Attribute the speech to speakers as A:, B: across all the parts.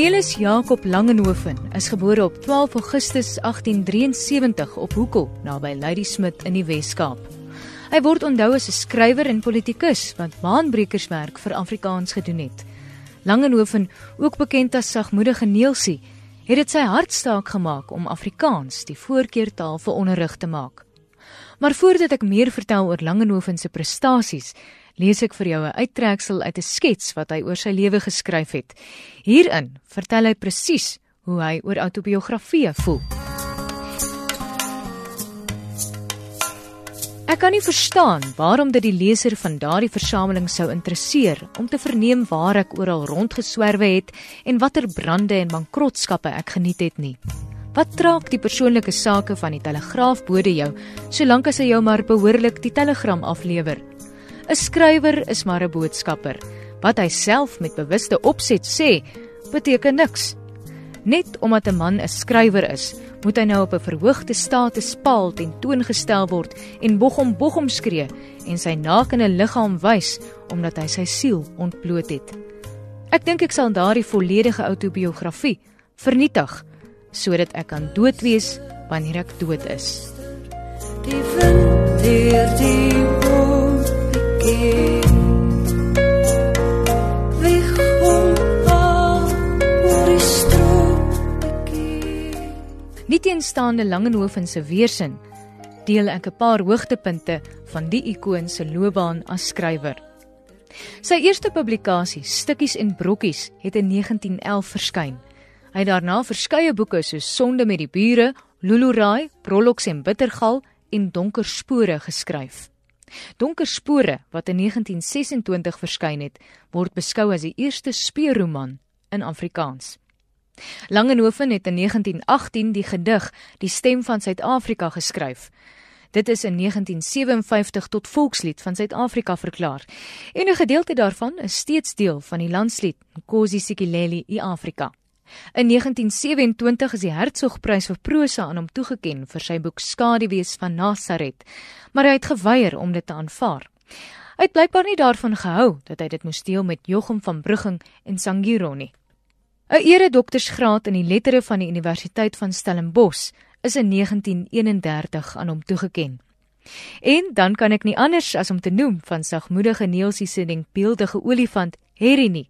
A: Cornelis Jacob Langenhoven is gebore op 12 Augustus 1873 op Hoekel, naby Ladysmith in die Wes-Kaap. Hy word onthou as 'n skrywer en politikus wat baanbrekerswerk vir Afrikaans gedoen het. Langenhoven, ook bekend as sagmoedige Neelsie, het dit sy hartstaak gemaak om Afrikaans die voorkeurtaal vir onderrig te maak. Maar voordat ek meer vertel oor Langenhoven se prestasies, lees ek vir jou 'n uittreksel uit 'n skets wat hy oor sy lewe geskryf het. Hierin vertel hy presies hoe hy oor autobiografie voel. Ek kan nie verstaan waarom dit die leser van daardie versameling sou interesseer om te verneem waar ek oral rondgeswerwe het en watter brande en bankrotskappe ek geniet het nie. Wat traak die persoonlike sake van die telegraafbode jou, solank as hy jou maar behoorlik die telegram aflewer? 'n Skrywer is maar 'n boodskapper. Wat hy self met bewuste opset sê, beteken niks. Net omdat 'n man 'n skrywer is, moet hy nou op 'n verhoogde status paal ten toon gestel word en bogom bogom skree en sy nakene liggaam wys omdat hy sy siel ontbloot het. Ek dink ek sal daardie volledige autobiografie vernietig sodat ek kan dood wees wanneer ek dood is. Die wind deur die begin Nieteenstaande Langehoven se weersin deel ek 'n paar hoogtepunte van die ikoon se loopbaan as skrywer. Sy eerste publikasie, Stukkies en Brokkies, het in 1911 verskyn. Hy het daarna verskeie boeke soos Sonde met die bure, Lulurai, Proloks en Bittergal en Donker spore geskryf. Donker spore wat in 1926 verskyn het, word beskou as die eerste speurroman in Afrikaans. Langehoven het in 1918 die gedig Die stem van Suid-Afrika geskryf. Dit is in 1957 tot volkslied van Suid-Afrika verklaar. En 'n gedeelte daarvan is steeds deel van die landslied Nkosi Sikeleli i Afrika. In 1927 is die Hertzogprys vir prosa aan hom toegekend vir sy boek Skaduwees van Nasaret, maar hy het geweier om dit te aanvaar. Hy het blykbaar nie daarvan gehou dat hy dit moes deel met Jochum van Brugging en Sangiro nie. 'n Eredoktorsgraad in die lettere van die Universiteit van Stellenbosch is in 1931 aan hom toegekend. En dan kan ek nie anders as om te noem van sagmoedige Neelsie se denkbeeldige olifant Harry nie.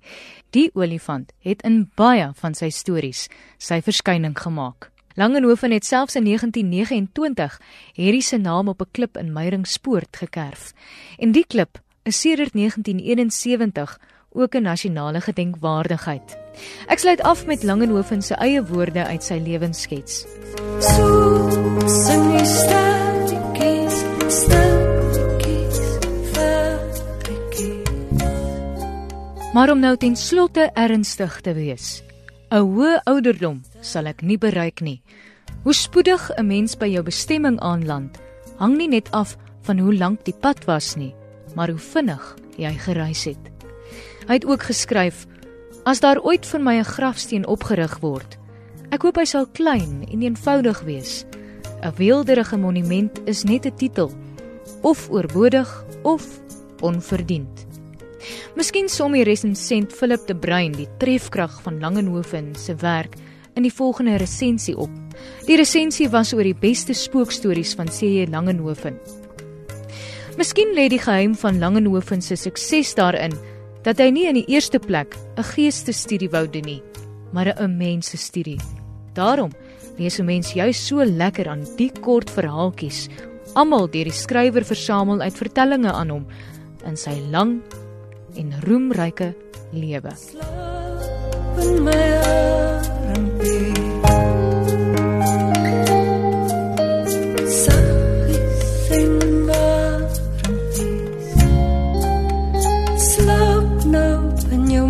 A: Die olifant het in baie van sy stories sy verskyning gemaak. Langehoven het selfs in 1929 Harry se naam op 'n klip in Meiringspoort gekerf. En die klip is sedert 1971 ook 'n nasionale gedenkwaardigheid. Ek sluit af met Langehoven se eie woorde uit sy lewensskets. So sing die Maar om nou ten slotte ernstig te wees. 'n Hoë ouderdom sal ek nie bereik nie. Hoe spoedig 'n mens by jou bestemming aanland, hang nie net af van hoe lank die pad was nie, maar hoe vinnig jy gereis het. Hy het ook geskryf: As daar ooit vir my 'n grafsteen opgerig word, ek hoop hy sal klein en eenvoudig wees. 'n Weelderige monument is net 'n titel, of oorbodig of onverdiend. Miskien som die resensent Philip de Bruin die trefkrag van Langenhoven se werk in die volgende resensie op. Die resensie was oor die beste spookstories van C.J. Langenhoven. Miskien lê die geheim van Langenhoven se sukses daarin dat hy nie in die eerste plek 'n geestesstudie wou doen nie, maar 'n mensestudie. Daarom lees 'n mens juis so lekker aan die kort verhaaltjies, almal deur die skrywer versamel uit vertellings aan hom in sy lang en roemryke lewe. Slaap in my armpies. Saggies in my armpies. Slaap nou in jou